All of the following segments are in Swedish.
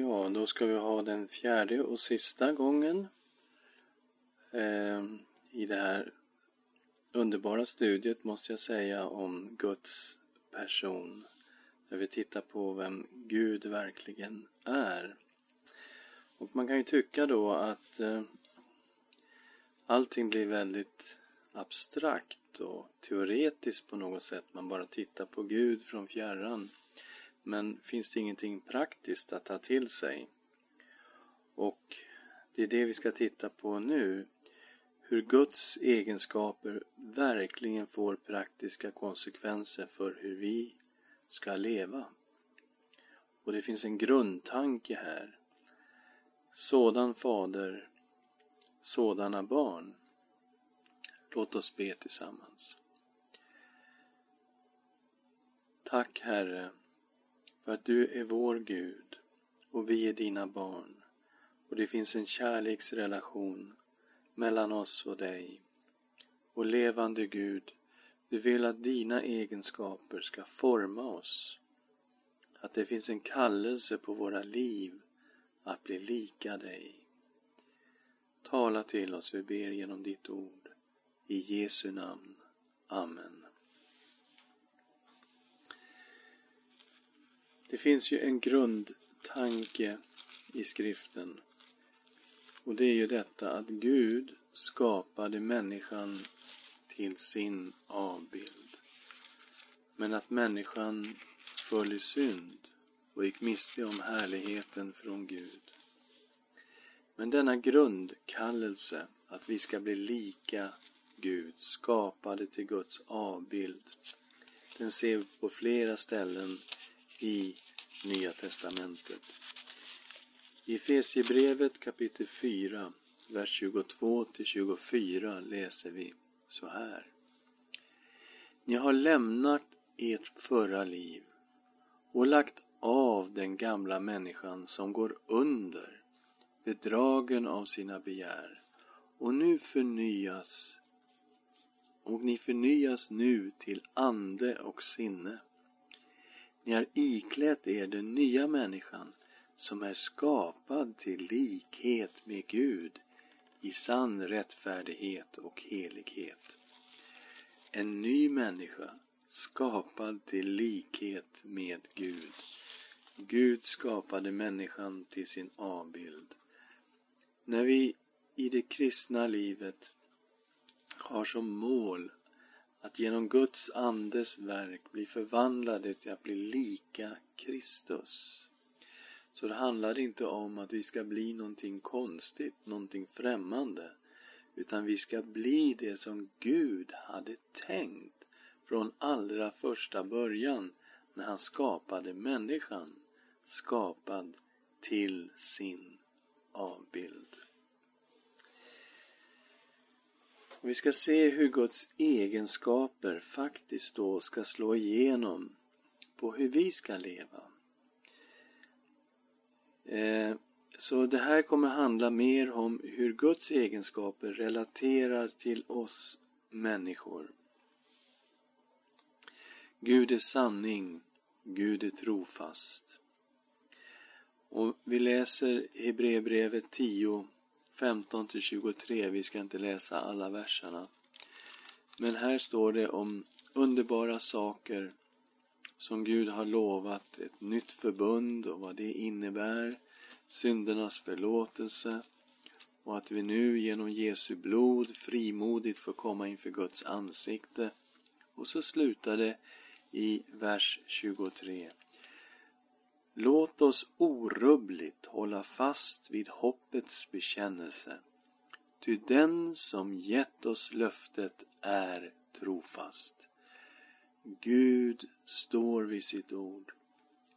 Ja, då ska vi ha den fjärde och sista gången eh, i det här underbara studiet måste jag säga om Guds person. Där vi tittar på vem Gud verkligen är. Och man kan ju tycka då att eh, allting blir väldigt abstrakt och teoretiskt på något sätt. Man bara tittar på Gud från fjärran. Men finns det ingenting praktiskt att ta till sig? Och det är det vi ska titta på nu. Hur Guds egenskaper verkligen får praktiska konsekvenser för hur vi ska leva. Och det finns en grundtanke här. Sådan fader, sådana barn. Låt oss be tillsammans. Tack Herre för att du är vår Gud och vi är dina barn och det finns en kärleksrelation mellan oss och dig. Och levande Gud, du vill att dina egenskaper ska forma oss. Att det finns en kallelse på våra liv att bli lika dig. Tala till oss, vi ber genom ditt ord. I Jesu namn. Amen. Det finns ju en grundtanke i skriften. Och det är ju detta att Gud skapade människan till sin avbild. Men att människan föll i synd och gick miste om härligheten från Gud. Men denna grundkallelse att vi ska bli lika Gud, skapade till Guds avbild, den ser vi på flera ställen i Nya Testamentet. I Efesierbrevet kapitel 4, vers 22 till 24 läser vi så här. Ni har lämnat ert förra liv och lagt av den gamla människan som går under, bedragen av sina begär, och nu förnyas och ni förnyas nu till ande och sinne ni har iklätt er den nya människan som är skapad till likhet med Gud i sann rättfärdighet och helighet. En ny människa skapad till likhet med Gud. Gud skapade människan till sin avbild. När vi i det kristna livet har som mål att genom Guds andes verk bli förvandlade till att bli lika Kristus. Så det handlar inte om att vi ska bli någonting konstigt, någonting främmande, utan vi ska bli det som Gud hade tänkt från allra första början när han skapade människan, skapad till sin avbild. Vi ska se hur Guds egenskaper faktiskt då ska slå igenom på hur vi ska leva. Eh, så det här kommer handla mer om hur Guds egenskaper relaterar till oss människor. Gud är sanning, Gud är trofast. Och vi läser Hebreerbrevet 10 15 till 23. Vi ska inte läsa alla verserna. Men här står det om underbara saker som Gud har lovat, ett nytt förbund och vad det innebär, syndernas förlåtelse och att vi nu genom Jesu blod frimodigt får komma inför Guds ansikte. Och så slutar det i vers 23. Låt oss orubbligt hålla fast vid hoppets bekännelse. Ty den som gett oss löftet är trofast. Gud står vid sitt ord.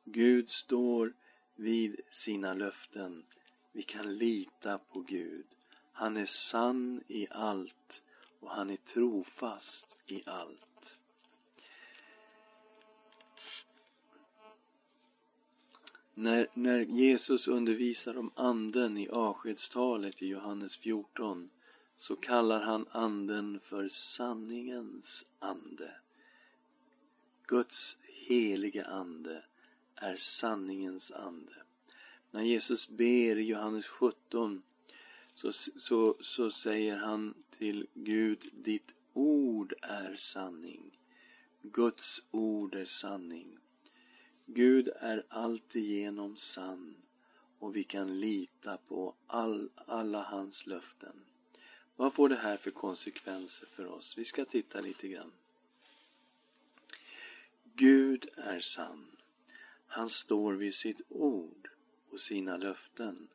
Gud står vid sina löften. Vi kan lita på Gud. Han är sann i allt och han är trofast i allt. När, när Jesus undervisar om anden i avskedstalet i Johannes 14 så kallar han anden för sanningens ande. Guds heliga ande är sanningens ande. När Jesus ber i Johannes 17 så, så, så säger han till Gud, ditt ord är sanning. Guds ord är sanning. Gud är alltigenom sann och vi kan lita på all, alla hans löften. Vad får det här för konsekvenser för oss? Vi ska titta lite grann. Gud är sann. Han står vid sitt ord och sina löften.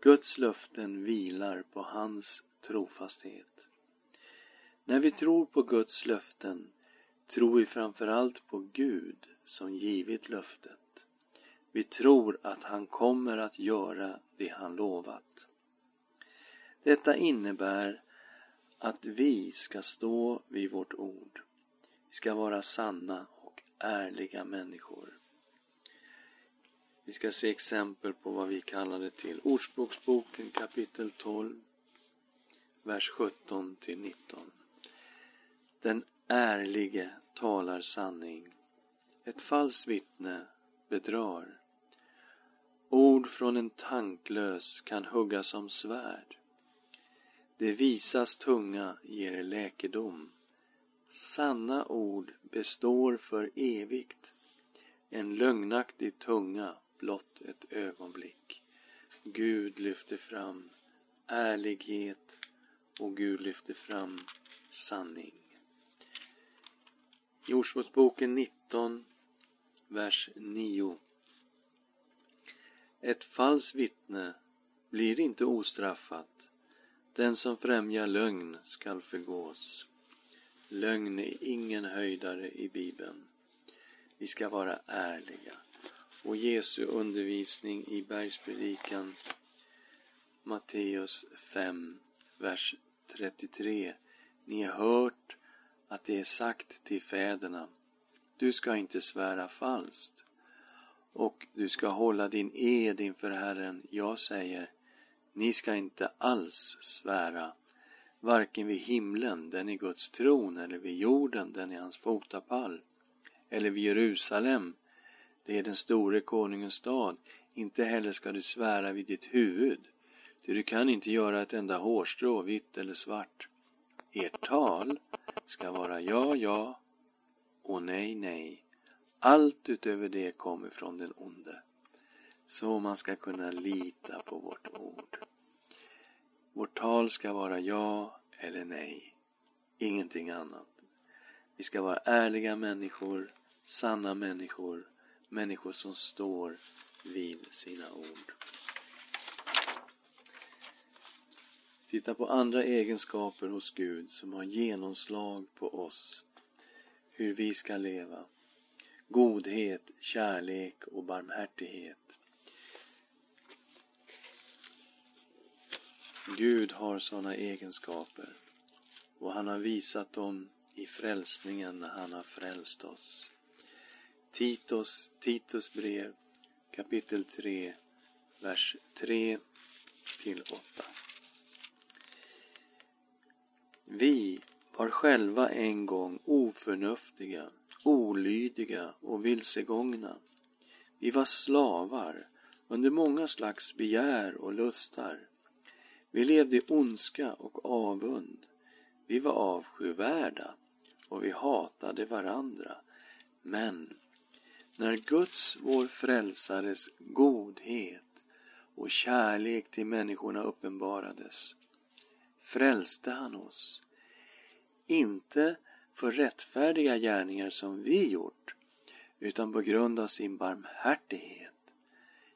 Guds löften vilar på hans trofasthet. När vi tror på Guds löften tror vi framförallt på Gud som givit löftet. Vi tror att han kommer att göra det han lovat. Detta innebär att vi ska stå vid vårt ord. Vi ska vara sanna och ärliga människor. Vi ska se exempel på vad vi kallade till. Ordspråksboken kapitel 12, vers 17 till 19. Den ärlige talar sanning. Ett falskt vittne bedrar. Ord från en tanklös kan hugga som svärd. Det visas tunga ger läkedom. Sanna ord består för evigt. En lögnaktig tunga blott ett ögonblick. Gud lyfter fram ärlighet och Gud lyfter fram sanning. I Ordspråksboken 19, vers 9. Ett falskt vittne blir inte ostraffat. Den som främjar lögn skall förgås. Lögn är ingen höjdare i Bibeln. Vi ska vara ärliga. Och Jesu undervisning i bergspredikan Matteus 5, vers 33. Ni har hört att det är sagt till fäderna, du ska inte svära falskt och du ska hålla din ed inför Herren. Jag säger, ni ska inte alls svära, varken vid himlen, den är Guds tron, eller vid jorden, den är hans fotapall, eller vid Jerusalem, det är den store konungens stad. Inte heller ska du svära vid ditt huvud, ty du kan inte göra ett enda hårstrå vitt eller svart. Ert tal ska vara ja, ja och nej, nej. Allt utöver det kommer från den onde. Så man ska kunna lita på vårt ord. Vårt tal ska vara ja eller nej. Ingenting annat. Vi ska vara ärliga människor, sanna människor, människor som står vid sina ord. Titta på andra egenskaper hos Gud som har genomslag på oss. Hur vi ska leva. Godhet, kärlek och barmhärtighet. Gud har sådana egenskaper och han har visat dem i frälsningen när han har frälst oss. Titus, Titus brev kapitel 3, vers 3 till 8. Vi var själva en gång oförnuftiga, olydiga och vilsegångna. Vi var slavar under många slags begär och lustar. Vi levde i ondska och avund. Vi var avskyvärda och vi hatade varandra. Men när Guds, vår frälsares, godhet och kärlek till människorna uppenbarades frälste han oss. Inte för rättfärdiga gärningar som vi gjort, utan på grund av sin barmhärtighet,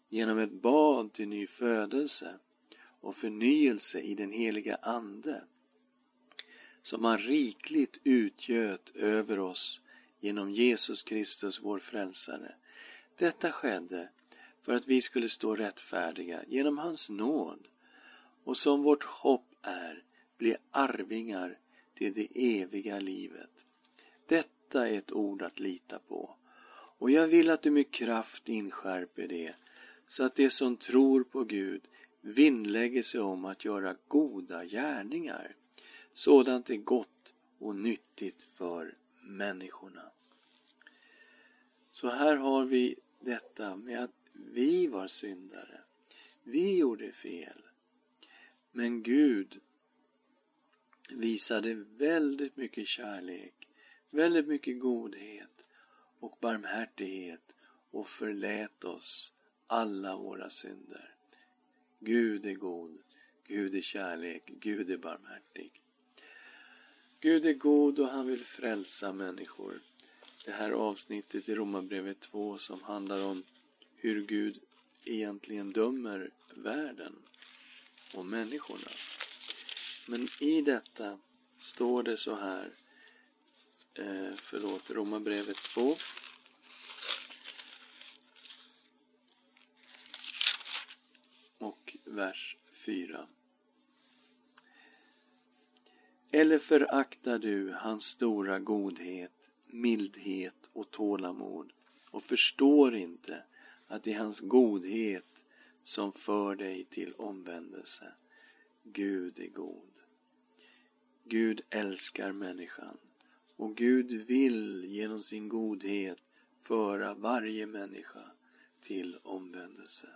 genom ett bad till ny födelse och förnyelse i den heliga Ande, som han rikligt utgöt över oss genom Jesus Kristus, vår frälsare. Detta skedde för att vi skulle stå rättfärdiga genom hans nåd och som vårt hopp är bli arvingar till det eviga livet. Detta är ett ord att lita på och jag vill att du med kraft inskärper det så att de som tror på Gud vinnlägger sig om att göra goda gärningar. Sådant är gott och nyttigt för människorna. Så här har vi detta med att vi var syndare. Vi gjorde fel. Men Gud visade väldigt mycket kärlek, väldigt mycket godhet och barmhärtighet och förlät oss alla våra synder. Gud är god, Gud är kärlek, Gud är barmhärtig. Gud är god och han vill frälsa människor. Det här avsnittet i Romarbrevet 2 som handlar om hur Gud egentligen dömer världen och människorna. Men i detta står det så här, eh, förlåt, Romarbrevet 2 och vers 4. Eller föraktar du hans stora godhet, mildhet och tålamod och förstår inte att det är hans godhet som för dig till omvändelse. Gud är god. Gud älskar människan och Gud vill genom sin godhet föra varje människa till omvändelse.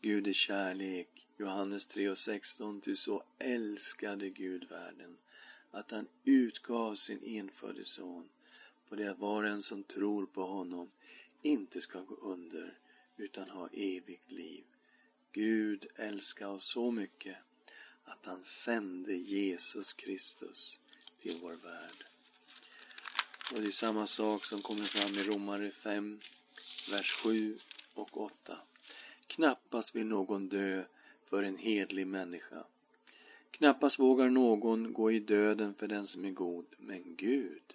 Gud är kärlek. Johannes 3.16 Ty så älskade Gud världen att han utgav sin enfödde son på det att var och en som tror på honom inte ska gå under utan ha evigt liv. Gud älskar oss så mycket att han sände Jesus Kristus till vår värld. Och det är samma sak som kommer fram i Romare 5, vers 7 och 8. Knappast vill någon dö för en hedlig människa. Knappast vågar någon gå i döden för den som är god, men Gud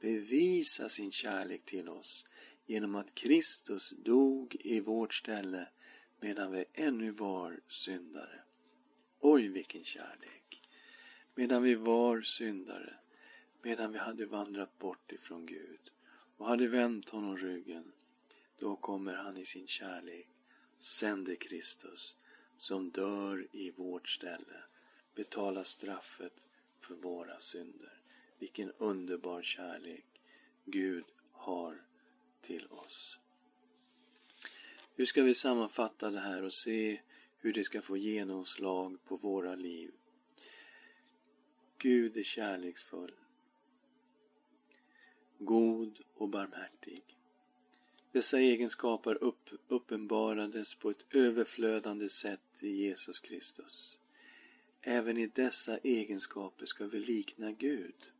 bevisar sin kärlek till oss genom att Kristus dog i vårt ställe medan vi ännu var syndare. Oj, vilken kärlek! Medan vi var syndare, medan vi hade vandrat bort ifrån Gud och hade vänt honom ryggen, då kommer han i sin kärlek, sänder Kristus, som dör i vårt ställe, betalar straffet för våra synder. Vilken underbar kärlek Gud har till oss. Hur ska vi sammanfatta det här och se hur det ska få genomslag på våra liv? Gud är kärleksfull, god och barmhärtig. Dessa egenskaper upp, uppenbarades på ett överflödande sätt i Jesus Kristus. Även i dessa egenskaper ska vi likna Gud.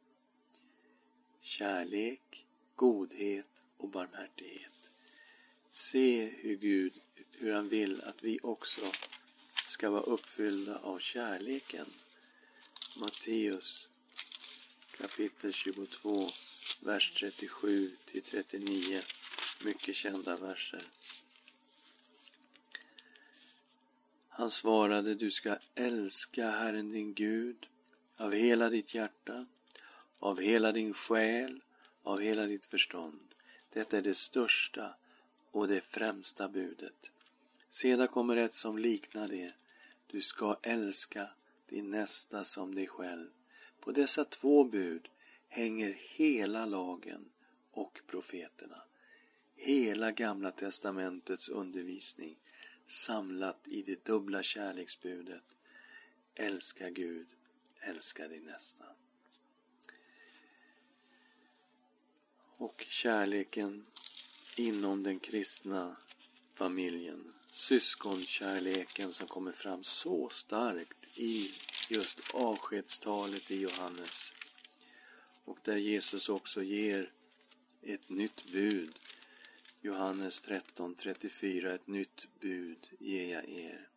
Kärlek, godhet och barmhärtighet. Se hur Gud, hur han vill att vi också ska vara uppfyllda av kärleken. Matteus kapitel 22, vers 37 till 39. Mycket kända verser. Han svarade, du ska älska Herren din Gud av hela ditt hjärta, av hela din själ, av hela ditt förstånd. Detta är det största och det främsta budet. Sedan kommer ett som liknar det. Du ska älska din nästa som dig själv. På dessa två bud hänger hela lagen och profeterna. Hela Gamla testamentets undervisning samlat i det dubbla kärleksbudet. Älska Gud, älska din nästa. Och kärleken inom den kristna familjen. Syskonkärleken som kommer fram så starkt i just avskedstalet i Johannes. Och där Jesus också ger ett nytt bud. Johannes 13.34 Ett nytt bud ger jag er.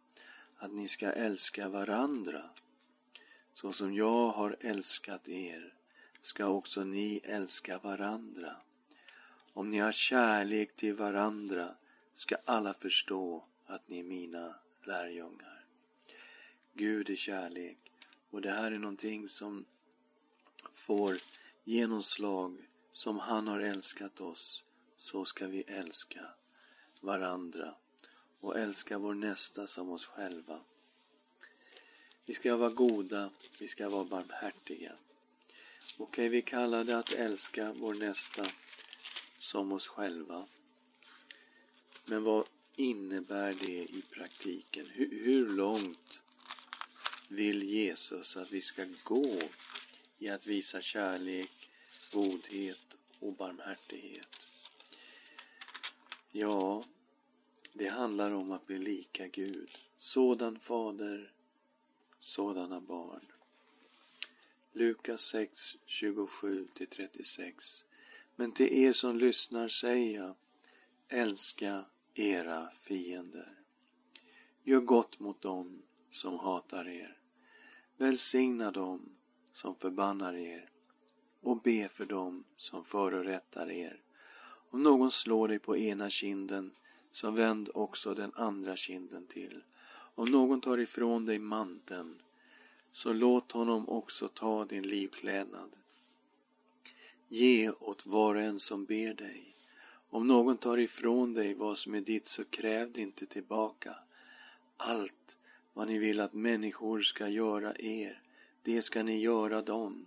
Att ni ska älska varandra. Så som jag har älskat er ska också ni älska varandra. Om ni har kärlek till varandra ska alla förstå att ni är mina lärjungar. Gud är kärlek och det här är någonting som får genomslag som han har älskat oss, så ska vi älska varandra och älska vår nästa som oss själva. Vi ska vara goda, vi ska vara barmhärtiga. Okej, okay, vi kallar det att älska vår nästa som oss själva. Men vad innebär det i praktiken? Hur, hur långt vill Jesus att vi ska gå i att visa kärlek, godhet och barmhärtighet? Ja, det handlar om att bli lika Gud. Sådan fader, sådana barn. Lukas 6, 27-36 Men till er som lyssnar säger jag, älska era fiender. Gör gott mot dem som hatar er. Välsigna dem som förbannar er och be för dem som förorättar er. Om någon slår dig på ena kinden, så vänd också den andra kinden till. Om någon tar ifrån dig manteln, så låt honom också ta din livklädnad. Ge åt var och en som ber dig. Om någon tar ifrån dig vad som är ditt, så kräv det inte tillbaka. Allt vad ni vill att människor ska göra er, det ska ni göra dem.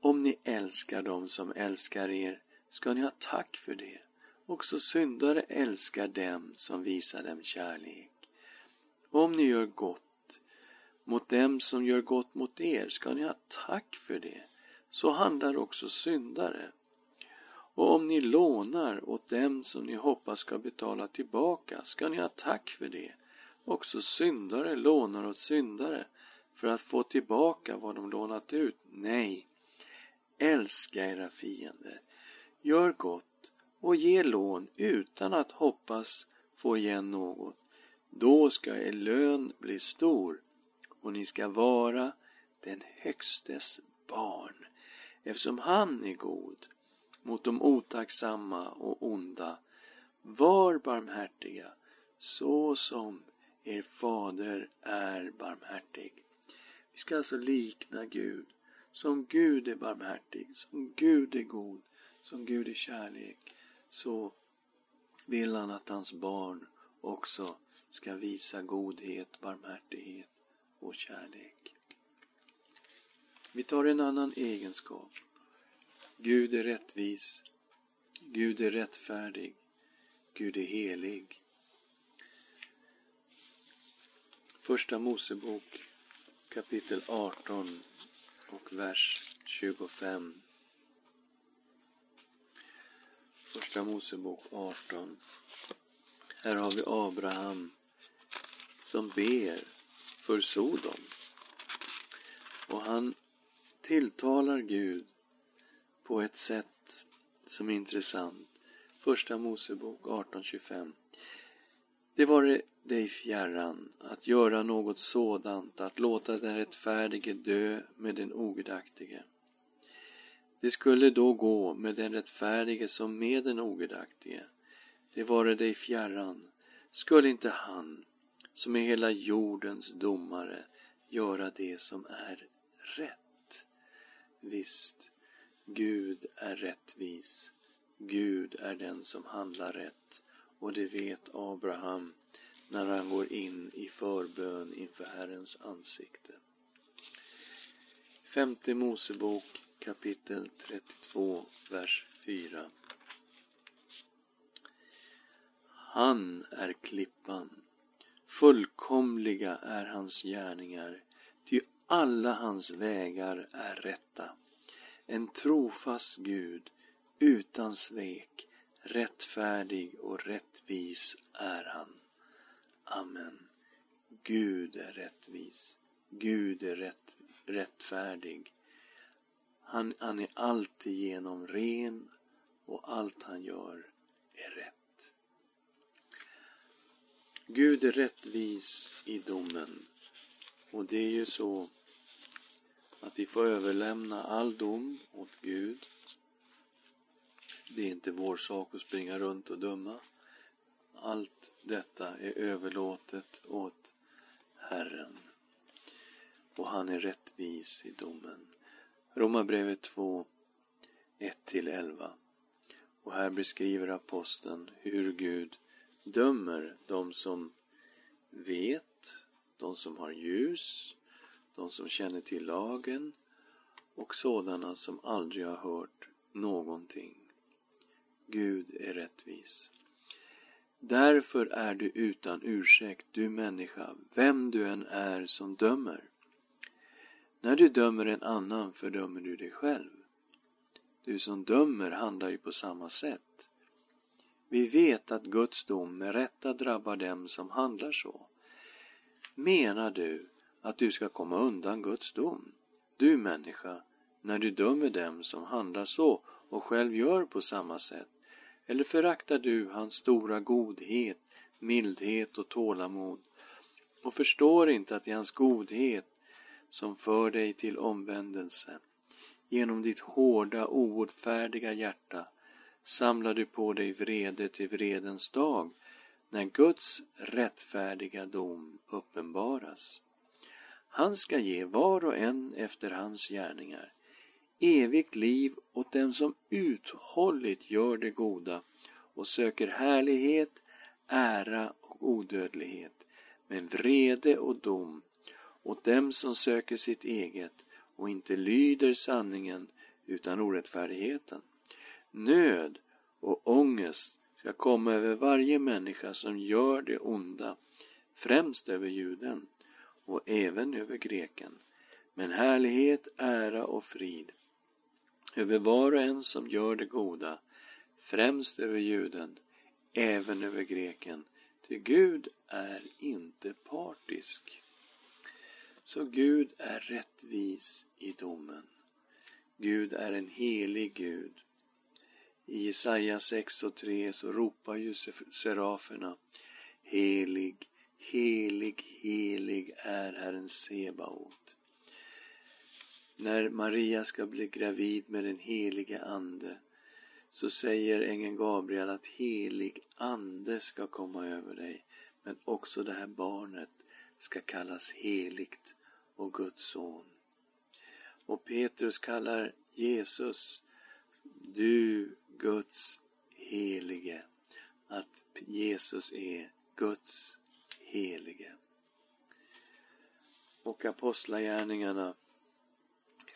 Om ni älskar dem som älskar er, ska ni ha tack för det. Också syndare älskar dem som visar dem kärlek. Om ni gör gott mot dem som gör gott mot er, ska ni ha tack för det. Så handlar också syndare. Och om ni lånar åt dem som ni hoppas ska betala tillbaka, ska ni ha tack för det. Också syndare lånar åt syndare för att få tillbaka vad de lånat ut. Nej, älska era fiender. Gör gott och ge lån utan att hoppas få igen något. Då ska er lön bli stor och ni ska vara den Högstes barn, eftersom han är god mot de otacksamma och onda. Var barmhärtiga, så som er fader är barmhärtig. Vi ska alltså likna Gud. Som Gud är barmhärtig, som Gud är god, som Gud är kärlek, så vill han att hans barn också ska visa godhet, barmhärtighet och kärlek. Vi tar en annan egenskap. Gud är rättvis. Gud är rättfärdig. Gud är helig. Första Mosebok kapitel 18 och vers 25. Första Mosebok 18. Här har vi Abraham som ber för Sodom. Och han tilltalar Gud på ett sätt som är intressant. Första Mosebok 18.25. Det var dig fjärran att göra något sådant, att låta den rättfärdige dö med den ogudaktige. Det skulle då gå med den rättfärdige som med den ogudaktige. Det vare dig fjärran. Skulle inte han, som är hela jordens domare, göra det som är rätt? Visst, Gud är rättvis. Gud är den som handlar rätt och det vet Abraham när han går in i förbön inför Herrens ansikte. Femte Mosebok kapitel 32, vers 4. Han är klippan, fullkomliga är hans gärningar, ty alla hans vägar är rätta. En trofast Gud, utan svek, rättfärdig och rättvis är han. Amen. Gud är rättvis. Gud är rätt, rättfärdig. Han, han är alltigenom ren och allt han gör är rätt. Gud är rättvis i domen. Och det är ju så att vi får överlämna all dom åt Gud. Det är inte vår sak att springa runt och döma. Allt detta är överlåtet åt Herren. Och han är rättvis i domen. Romarbrevet 2, 1-11. Och här beskriver aposteln hur Gud dömer de som vet, de som har ljus, de som känner till lagen och sådana som aldrig har hört någonting. Gud är rättvis. Därför är du utan ursäkt, du människa, vem du än är som dömer. När du dömer en annan fördömer du dig själv. Du som dömer handlar ju på samma sätt. Vi vet att Guds dom med rätta drabbar dem som handlar så. Menar du att du ska komma undan Guds dom? Du människa, när du dömer dem som handlar så och själv gör på samma sätt? Eller föraktar du hans stora godhet, mildhet och tålamod och förstår inte att det är hans godhet som för dig till omvändelse? Genom ditt hårda, oåtfärdiga hjärta samlar du på dig vrede till vredens dag när Guds rättfärdiga dom uppenbaras. Han ska ge var och en efter hans gärningar. Evigt liv åt dem som uthålligt gör det goda och söker härlighet, ära och odödlighet, men vrede och dom åt dem som söker sitt eget och inte lyder sanningen utan orättfärdigheten. Nöd och ångest ska komma över varje människa som gör det onda, främst över juden och även över greken. Men härlighet, ära och frid över var och en som gör det goda, främst över juden, även över greken, ty Gud är inte partisk. Så Gud är rättvis i domen. Gud är en helig Gud. I Jesaja 6 och 3 så ropar ju seraferna Helig, helig, helig är Herren Sebaot. När Maria ska bli gravid med den helige Ande så säger ängeln Gabriel att helig ande ska komma över dig. Men också det här barnet ska kallas heligt och Guds son. Och Petrus kallar Jesus du Guds helige. Att Jesus är Guds helige. Och Apostlagärningarna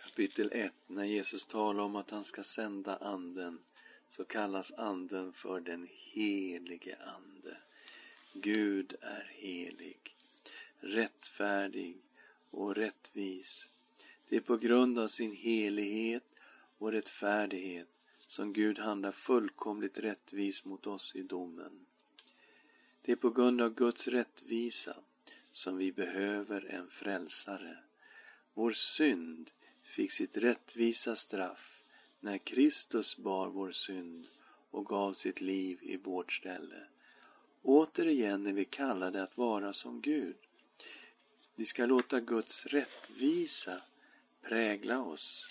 kapitel 1, när Jesus talar om att han ska sända anden, så kallas anden för den helige ande. Gud är helig, rättfärdig och rättvis. Det är på grund av sin helighet och rättfärdighet som Gud handlar fullkomligt rättvis mot oss i domen. Det är på grund av Guds rättvisa som vi behöver en frälsare. Vår synd fick sitt rättvisa straff när Kristus bar vår synd och gav sitt liv i vårt ställe. Återigen är vi kallade att vara som Gud. Vi ska låta Guds rättvisa prägla oss.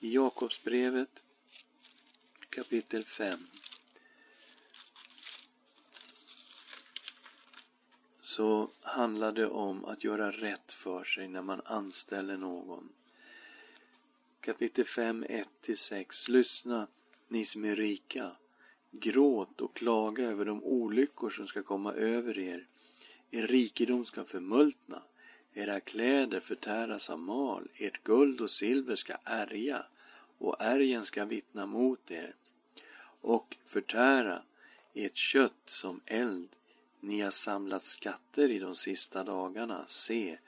I Jakobsbrevet kapitel 5 så handlar det om att göra rätt för sig när man anställer någon kapitel 5, 1-6. Lyssna, ni som är rika. Gråt och klaga över de olyckor som ska komma över er. Er rikedom ska förmultna, era kläder förtäras av mal, ert guld och silver ska ärga, och ärgen ska vittna mot er, och förtära ert kött som eld. Ni har samlat skatter i de sista dagarna. Se,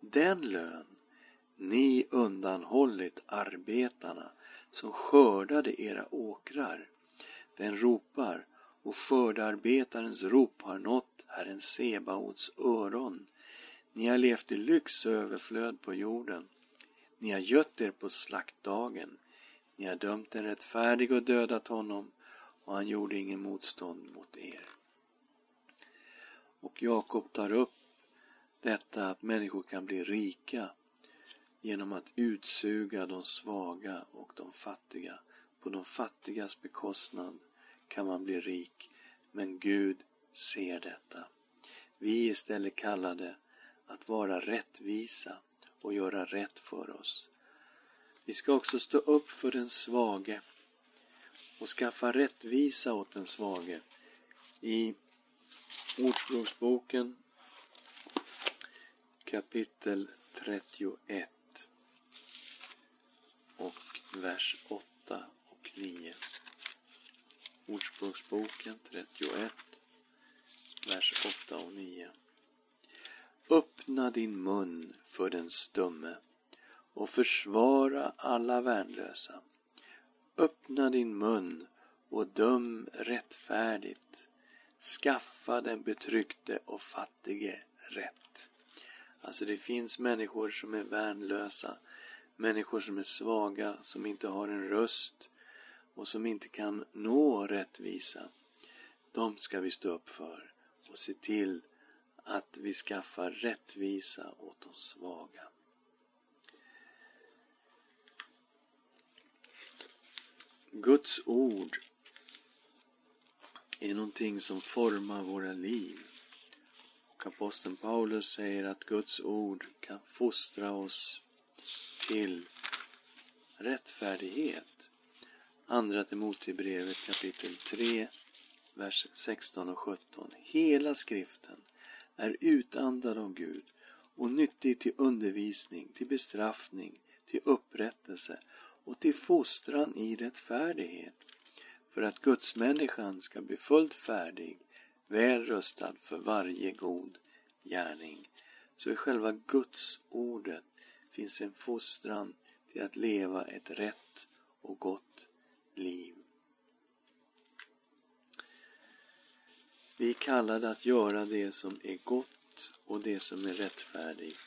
den lön ni undanhållit arbetarna som skördade era åkrar. Den ropar och skördearbetarens rop har nått Herren Sebaots öron. Ni har levt i lyx och överflöd på jorden. Ni har gött er på slaktdagen. Ni har dömt en rättfärdig och dödat honom och han gjorde ingen motstånd mot er. Och Jakob tar upp detta att människor kan bli rika genom att utsuga de svaga och de fattiga. På de fattigas bekostnad kan man bli rik, men Gud ser detta. Vi är istället kallade att vara rättvisa och göra rätt för oss. Vi ska också stå upp för den svage och skaffa rättvisa åt den svage. I Ordspråksboken kapitel 31 och vers 8 och 9. Ordspråksboken 31 vers 8 och 9. Öppna din mun för den stumme och försvara alla värnlösa. Öppna din mun och döm rättfärdigt. Skaffa den betryckte och fattige rätt. Alltså det finns människor som är värnlösa, människor som är svaga, som inte har en röst och som inte kan nå rättvisa. De ska vi stå upp för och se till att vi skaffar rättvisa åt de svaga. Guds ord är någonting som formar våra liv. Och aposteln Paulus säger att Guds ord kan fostra oss till rättfärdighet. Andra Timoteusbrevet kapitel 3, vers 16 och 17. Hela skriften är utandad av Gud och nyttig till undervisning, till bestraffning, till upprättelse och till fostran i rättfärdighet för att gudsmänniskan ska bli fullt färdig, väl rustad för varje god gärning. Så i själva gudsordet finns en fostran till att leva ett rätt och gott liv. Vi är kallade att göra det som är gott och det som är rättfärdigt.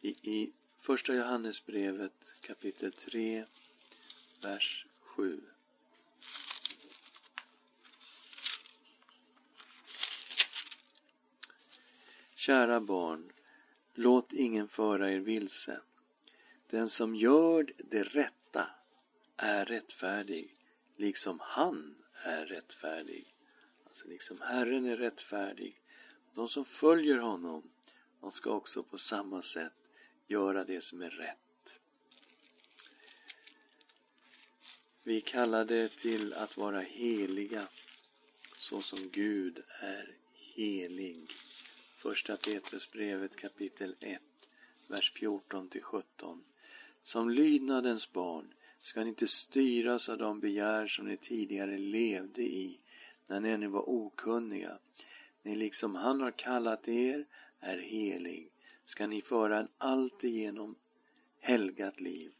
I, i Första Johannesbrevet kapitel 3, vers 7. Kära barn, låt ingen föra er vilse. Den som gör det rätta är rättfärdig, liksom han är rättfärdig. Alltså liksom Herren är rättfärdig. De som följer honom, de ska också på samma sätt göra det som är rätt. Vi kallar det till att vara heliga, så som Gud är helig. Första Petrusbrevet kapitel 1, vers 14-17 Som lydnadens barn ska ni inte styras av de begär som ni tidigare levde i när ni ännu var okunniga. Ni liksom han har kallat er är helig ska ni föra en alltigenom helgat liv.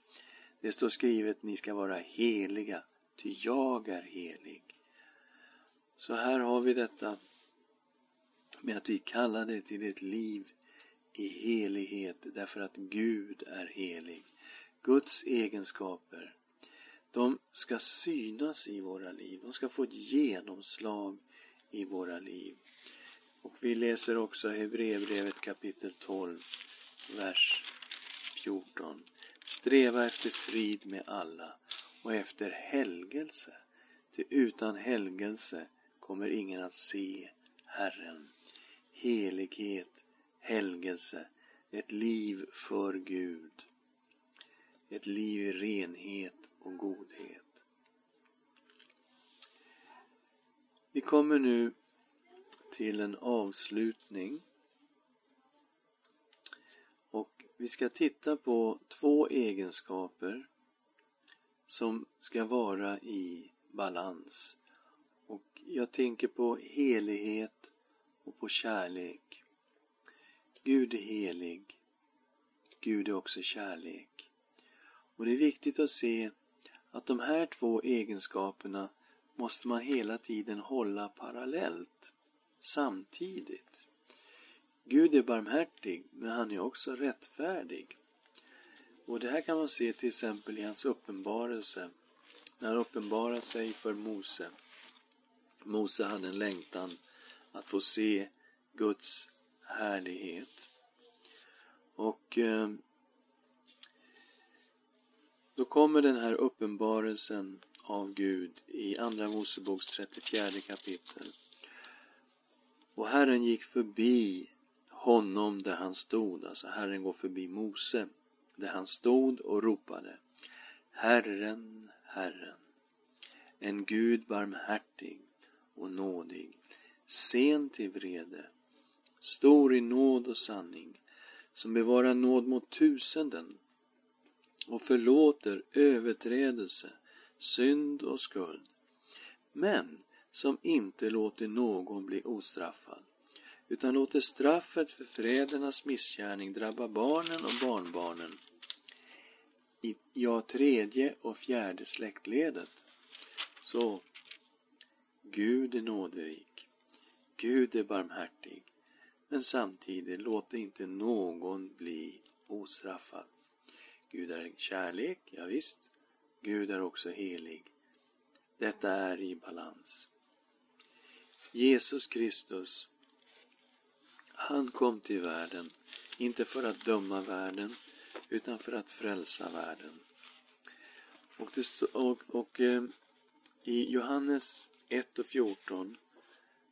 Det står skrivet, ni ska vara heliga, ty jag är helig. Så här har vi detta med att vi kallar det till ett liv i helighet därför att Gud är helig. Guds egenskaper, de ska synas i våra liv. De ska få ett genomslag i våra liv. Och vi läser också Hebreerbrevet kapitel 12, vers 14. Sträva efter frid med alla och efter helgelse, ty utan helgelse kommer ingen att se Herren. Helighet, helgelse, ett liv för Gud. Ett liv i renhet och godhet. Vi kommer nu till en avslutning. Och vi ska titta på två egenskaper som ska vara i balans. Och jag tänker på helighet och på kärlek. Gud är helig. Gud är också kärlek. Och det är viktigt att se att de här två egenskaperna måste man hela tiden hålla parallellt samtidigt. Gud är barmhärtig, men han är också rättfärdig. Och det här kan man se till exempel i hans uppenbarelse, när han uppenbarar sig för Mose. Mose hade en längtan att få se Guds härlighet. Och eh, då kommer den här uppenbarelsen av Gud i Andra Moseboks 34 kapitel. Och Herren gick förbi honom där han stod, alltså Herren går förbi Mose, där han stod och ropade Herren, Herren, en Gud barmhärtig och nådig, sen till vrede, stor i nåd och sanning, som bevarar nåd mot tusenden och förlåter överträdelse, synd och skuld, men som inte låter någon bli ostraffad utan låter straffet för frädernas missgärning drabba barnen och barnbarnen i ja, tredje och fjärde släktledet. Så, Gud är nåderik. Gud är barmhärtig. Men samtidigt, låt inte någon bli ostraffad. Gud är kärlek, ja, visst. Gud är också helig. Detta är i balans. Jesus Kristus, han kom till världen, inte för att döma världen, utan för att frälsa världen. Och, det, och, och eh, i Johannes 1 och 14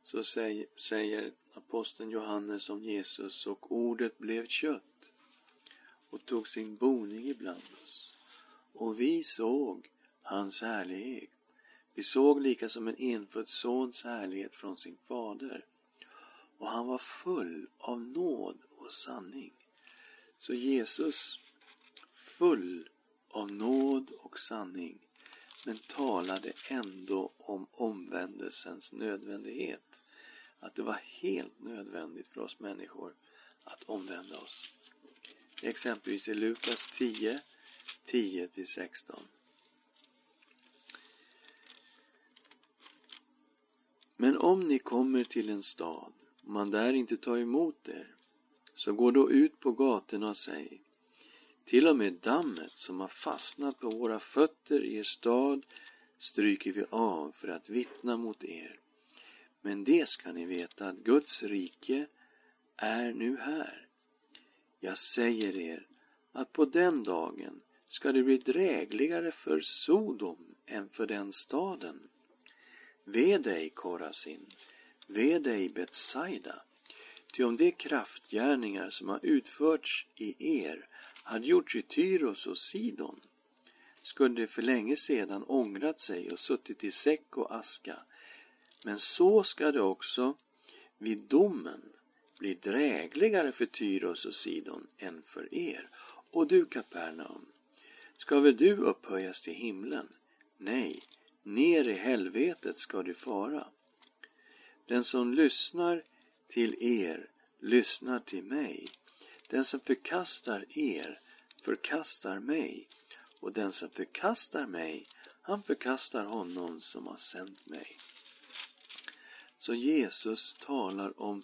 så säger, säger aposteln Johannes om Jesus och ordet blev kött och tog sin boning ibland oss. Och vi såg hans härlighet. Vi såg lika som en enfödd sons härlighet från sin fader. Och han var full av nåd och sanning. Så Jesus, full av nåd och sanning, men talade ändå om omvändelsens nödvändighet. Att det var helt nödvändigt för oss människor att omvända oss. Exempelvis i Lukas 10, 10-16. Men om ni kommer till en stad och man där inte tar emot er, så gå då ut på gatorna och säg till och med dammet som har fastnat på våra fötter i er stad stryker vi av för att vittna mot er. Men det ska ni veta att Guds rike är nu här. Jag säger er att på den dagen ska det bli drägligare för Sodom än för den staden. Ve dig, Korasin, ve dig, Betsaida, ty om de kraftgärningar som har utförts i er hade gjorts i Tyros och Sidon skulle de för länge sedan ångrat sig och suttit i säck och aska. Men så ska det också vid domen bli drägligare för Tyros och Sidon än för er. Och du, Kapernaum, ska väl du upphöjas till himlen? Nej, ner i helvetet ska du fara. Den som lyssnar till er lyssnar till mig. Den som förkastar er förkastar mig och den som förkastar mig, han förkastar honom som har sänt mig. Så Jesus talar om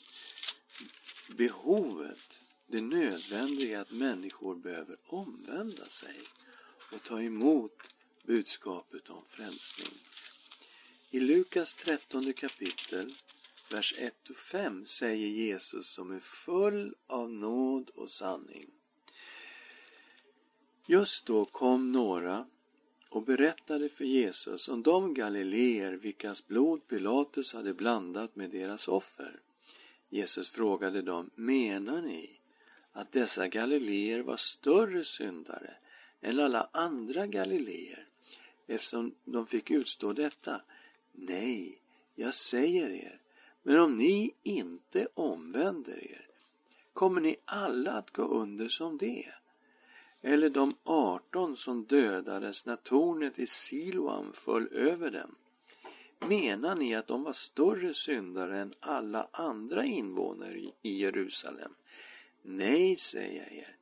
behovet, det nödvändiga att människor behöver omvända sig och ta emot budskapet om frälsning. I Lukas 13 kapitel, vers 1 och 5 säger Jesus som är full av nåd och sanning. Just då kom några och berättade för Jesus om de galileer vilkas blod Pilatus hade blandat med deras offer. Jesus frågade dem, menar ni att dessa galileer var större syndare än alla andra galileer eftersom de fick utstå detta? Nej, jag säger er, men om ni inte omvänder er kommer ni alla att gå under som det. Eller de arton som dödades när tornet i Siloam föll över dem. Menar ni att de var större syndare än alla andra invånare i Jerusalem? Nej, säger jag er.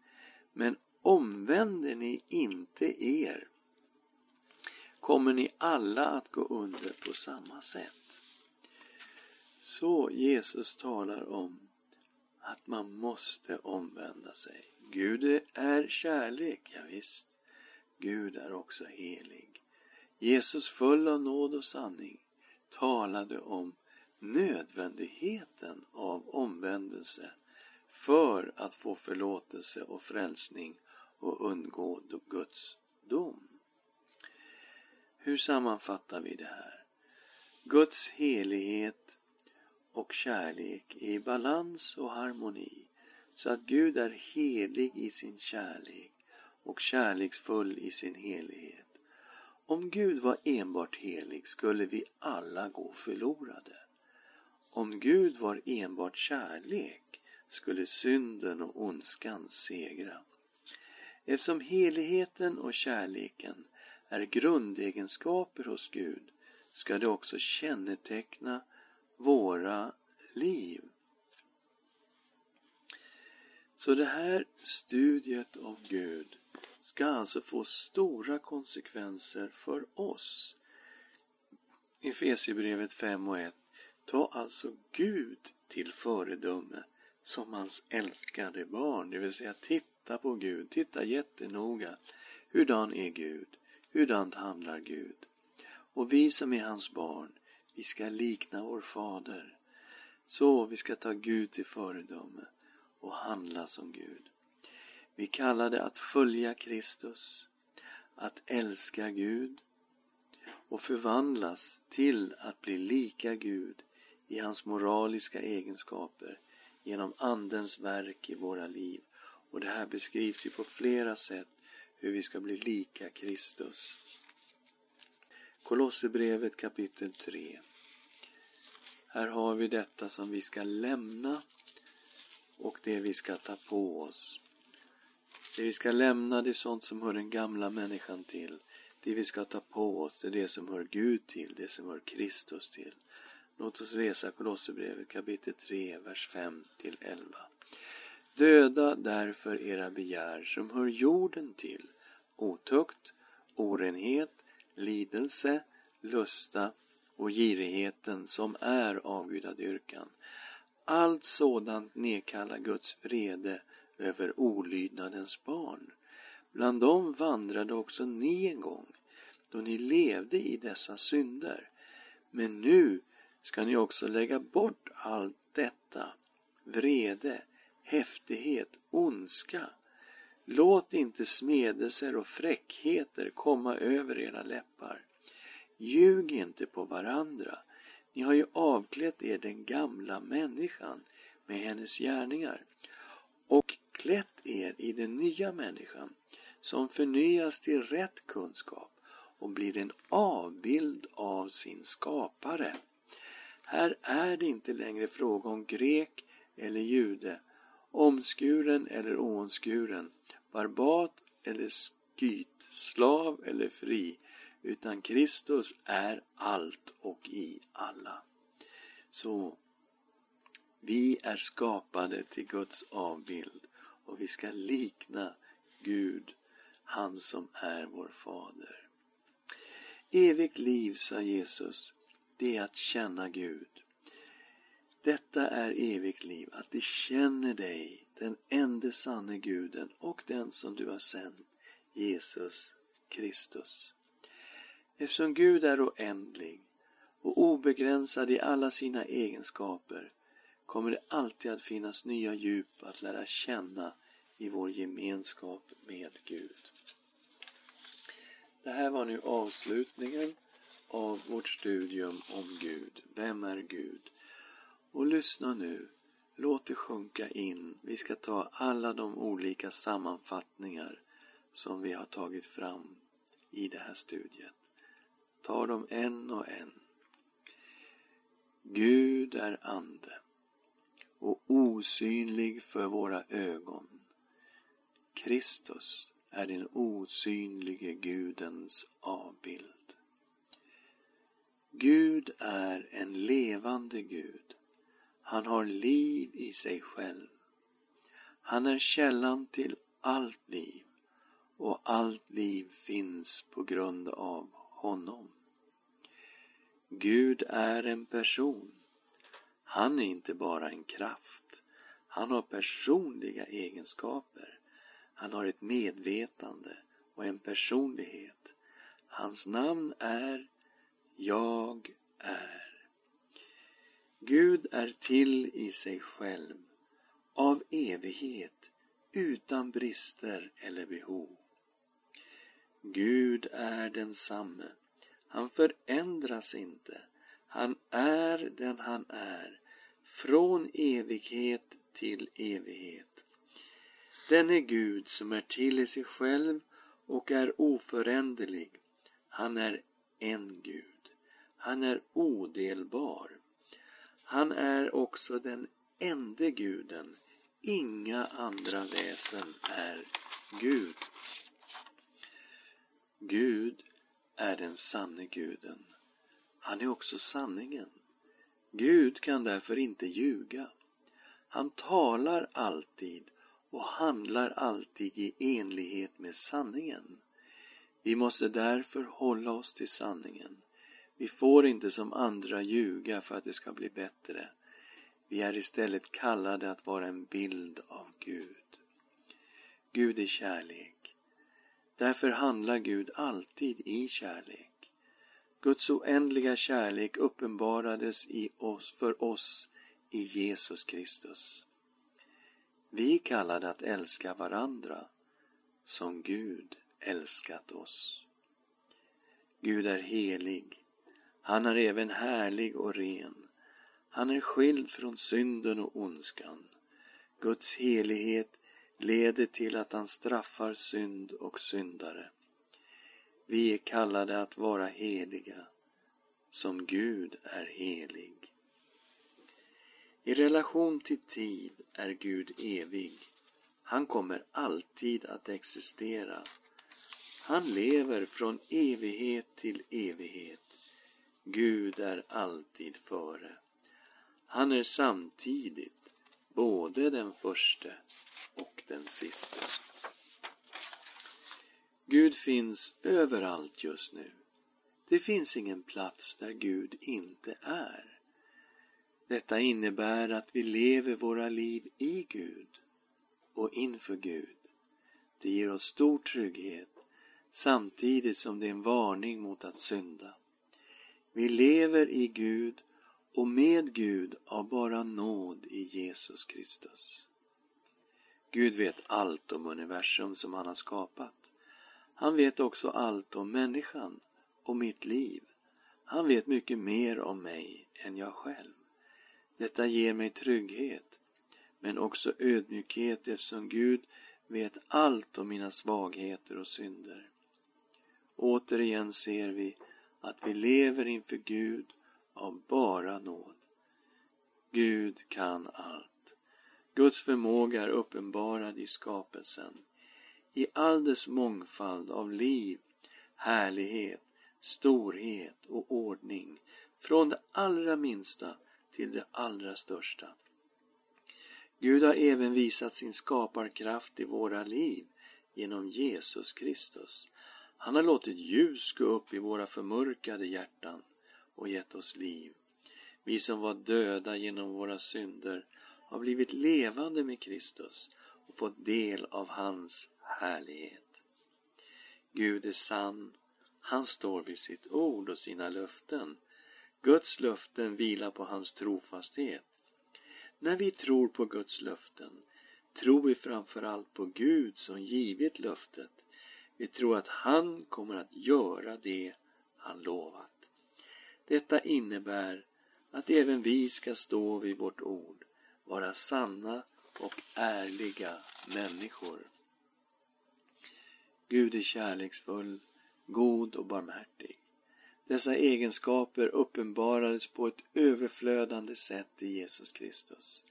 Men omvänder ni inte er kommer ni alla att gå under på samma sätt. Så Jesus talar om att man måste omvända sig. Gud är kärlek, ja, visst. Gud är också helig. Jesus full av nåd och sanning talade om nödvändigheten av omvändelse för att få förlåtelse och frälsning och undgå Guds dom. Hur sammanfattar vi det här? Guds helighet och kärlek är i balans och harmoni så att Gud är helig i sin kärlek och kärleksfull i sin helighet. Om Gud var enbart helig skulle vi alla gå förlorade. Om Gud var enbart kärlek skulle synden och ondskan segra. Eftersom heligheten och kärleken är grundegenskaper hos Gud ska det också känneteckna våra liv så det här studiet av Gud ska alltså få stora konsekvenser för oss. Efesierbrevet 5 och 1. Ta alltså Gud till föredöme som hans älskade barn, det vill säga titta på Gud, titta jättenoga. Hurdan är Gud? Hurdant handlar Gud? Och vi som är hans barn, vi ska likna vår fader. Så vi ska ta Gud till föredöme och handla som Gud. Vi kallar det att följa Kristus, att älska Gud och förvandlas till att bli lika Gud i hans moraliska egenskaper genom Andens verk i våra liv. Och det här beskrivs ju på flera sätt hur vi ska bli lika Kristus. Kolosserbrevet kapitel 3. Här har vi detta som vi ska lämna och det vi ska ta på oss. Det vi ska lämna det är sånt som hör den gamla människan till. Det vi ska ta på oss det är det som hör Gud till, det som hör Kristus till. Låt oss läsa Kolosserbrevet kapitel 3, vers 5 till 11. Döda därför era begär som hör jorden till, otukt, orenhet, lidelse, lusta och girigheten som är avgudadyrkan. Allt sådant nedkallar Guds vrede över olydnadens barn. Bland dem vandrade också ni en gång, då ni levde i dessa synder. Men nu ska ni också lägga bort allt detta, vrede, häftighet, ondska. Låt inte smedelser och fräckheter komma över era läppar. Ljug inte på varandra. Ni har ju avklätt er den gamla människan med hennes gärningar och klätt er i den nya människan som förnyas till rätt kunskap och blir en avbild av sin skapare. Här är det inte längre fråga om grek eller jude, omskuren eller oomskuren, barbat eller skyt, slav eller fri, utan Kristus är allt och i alla. Så vi är skapade till Guds avbild och vi ska likna Gud, han som är vår fader. Evigt liv, sa Jesus, det är att känna Gud. Detta är evigt liv, att de känner dig, den enda sanne guden och den som du har sänt, Jesus Kristus. Eftersom Gud är oändlig och obegränsad i alla sina egenskaper kommer det alltid att finnas nya djup att lära känna i vår gemenskap med Gud. Det här var nu avslutningen av vårt studium om Gud. Vem är Gud? Och lyssna nu. Låt det sjunka in. Vi ska ta alla de olika sammanfattningar som vi har tagit fram i det här studiet tar dem en och en. Gud är ande och osynlig för våra ögon. Kristus är den osynlige Gudens avbild. Gud är en levande Gud. Han har liv i sig själv. Han är källan till allt liv och allt liv finns på grund av honom. Gud är en person. Han är inte bara en kraft. Han har personliga egenskaper. Han har ett medvetande och en personlighet. Hans namn är Jag är. Gud är till i sig själv, av evighet, utan brister eller behov. Gud är densamme. Han förändras inte. Han är den han är, från evighet till evighet. Den är Gud som är till i sig själv och är oföränderlig. Han är en Gud. Han är odelbar. Han är också den ende guden. Inga andra väsen är Gud. Gud är den sanne guden. Han är också sanningen. Gud kan därför inte ljuga. Han talar alltid och handlar alltid i enlighet med sanningen. Vi måste därför hålla oss till sanningen. Vi får inte som andra ljuga för att det ska bli bättre. Vi är istället kallade att vara en bild av Gud. Gud är kärlek. Därför handlar Gud alltid i kärlek. Guds oändliga kärlek uppenbarades i oss, för oss i Jesus Kristus. Vi är kallade att älska varandra som Gud älskat oss. Gud är helig. Han är även härlig och ren. Han är skild från synden och ondskan. Guds helighet leder till att han straffar synd och syndare. Vi är kallade att vara heliga, som Gud är helig. I relation till tid är Gud evig. Han kommer alltid att existera. Han lever från evighet till evighet. Gud är alltid före. Han är samtidigt både den förste och den siste. Gud finns överallt just nu. Det finns ingen plats där Gud inte är. Detta innebär att vi lever våra liv i Gud och inför Gud. Det ger oss stor trygghet samtidigt som det är en varning mot att synda. Vi lever i Gud och med Gud av bara nåd i Jesus Kristus. Gud vet allt om universum som han har skapat. Han vet också allt om människan och mitt liv. Han vet mycket mer om mig än jag själv. Detta ger mig trygghet, men också ödmjukhet eftersom Gud vet allt om mina svagheter och synder. Återigen ser vi att vi lever inför Gud av bara nåd. Gud kan allt. Guds förmåga är uppenbarad i skapelsen, i all dess mångfald av liv, härlighet, storhet och ordning, från det allra minsta till det allra största. Gud har även visat sin skaparkraft i våra liv genom Jesus Kristus. Han har låtit ljus gå upp i våra förmörkade hjärtan och gett oss liv. Vi som var döda genom våra synder har blivit levande med Kristus och fått del av hans härlighet. Gud är sann, han står vid sitt ord och sina löften. Guds löften vilar på hans trofasthet. När vi tror på Guds löften tror vi framförallt på Gud som givit löftet. Vi tror att han kommer att göra det han lovat. Detta innebär att även vi ska stå vid vårt ord, vara sanna och ärliga människor. Gud är kärleksfull, god och barmhärtig. Dessa egenskaper uppenbarades på ett överflödande sätt i Jesus Kristus.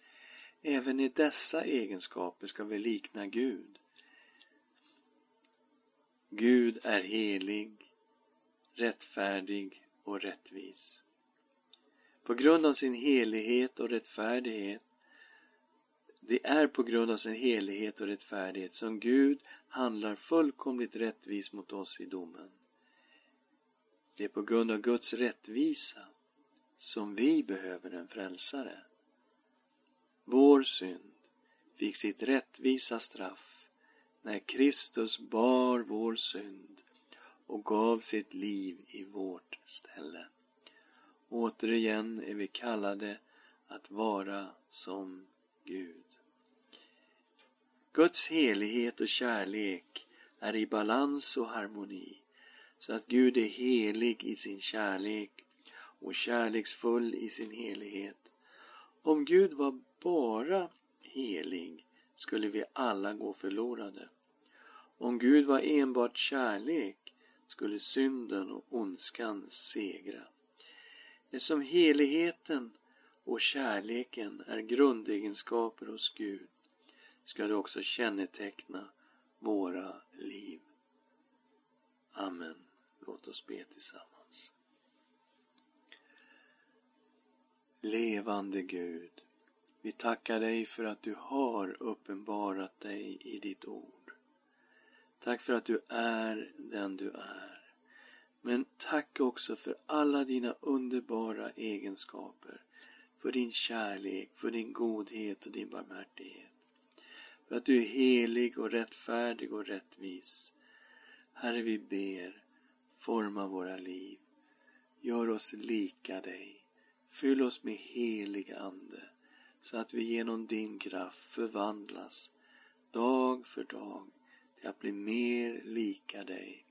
Även i dessa egenskaper ska vi likna Gud. Gud är helig, rättfärdig och rättvis. På grund av sin helighet och rättfärdighet det är på grund av sin helighet och rättfärdighet som Gud handlar fullkomligt rättvist mot oss i domen. Det är på grund av Guds rättvisa som vi behöver en frälsare. Vår synd fick sitt rättvisa straff när Kristus bar vår synd och gav sitt liv i vårt ställe. Återigen är vi kallade att vara som Gud. Guds helighet och kärlek är i balans och harmoni så att Gud är helig i sin kärlek och kärleksfull i sin helighet. Om Gud var bara helig skulle vi alla gå förlorade. Om Gud var enbart kärlek skulle synden och ondskan segra. Eftersom heligheten och kärleken är grundegenskaper hos Gud ska det också känneteckna våra liv. Amen. Låt oss be tillsammans. Levande Gud, Vi tackar dig för att du har uppenbarat dig i ditt ord. Tack för att du är den du är. Men tack också för alla dina underbara egenskaper. För din kärlek, för din godhet och din barmhärtighet. För att du är helig och rättfärdig och rättvis. Herre, vi ber, forma våra liv. Gör oss lika dig. Fyll oss med helig Ande så att vi genom din kraft förvandlas dag för dag till att bli mer lika dig.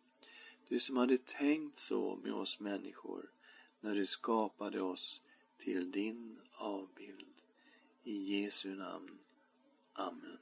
Du som hade tänkt så med oss människor när du skapade oss till din avbild. I Jesu namn. Amen.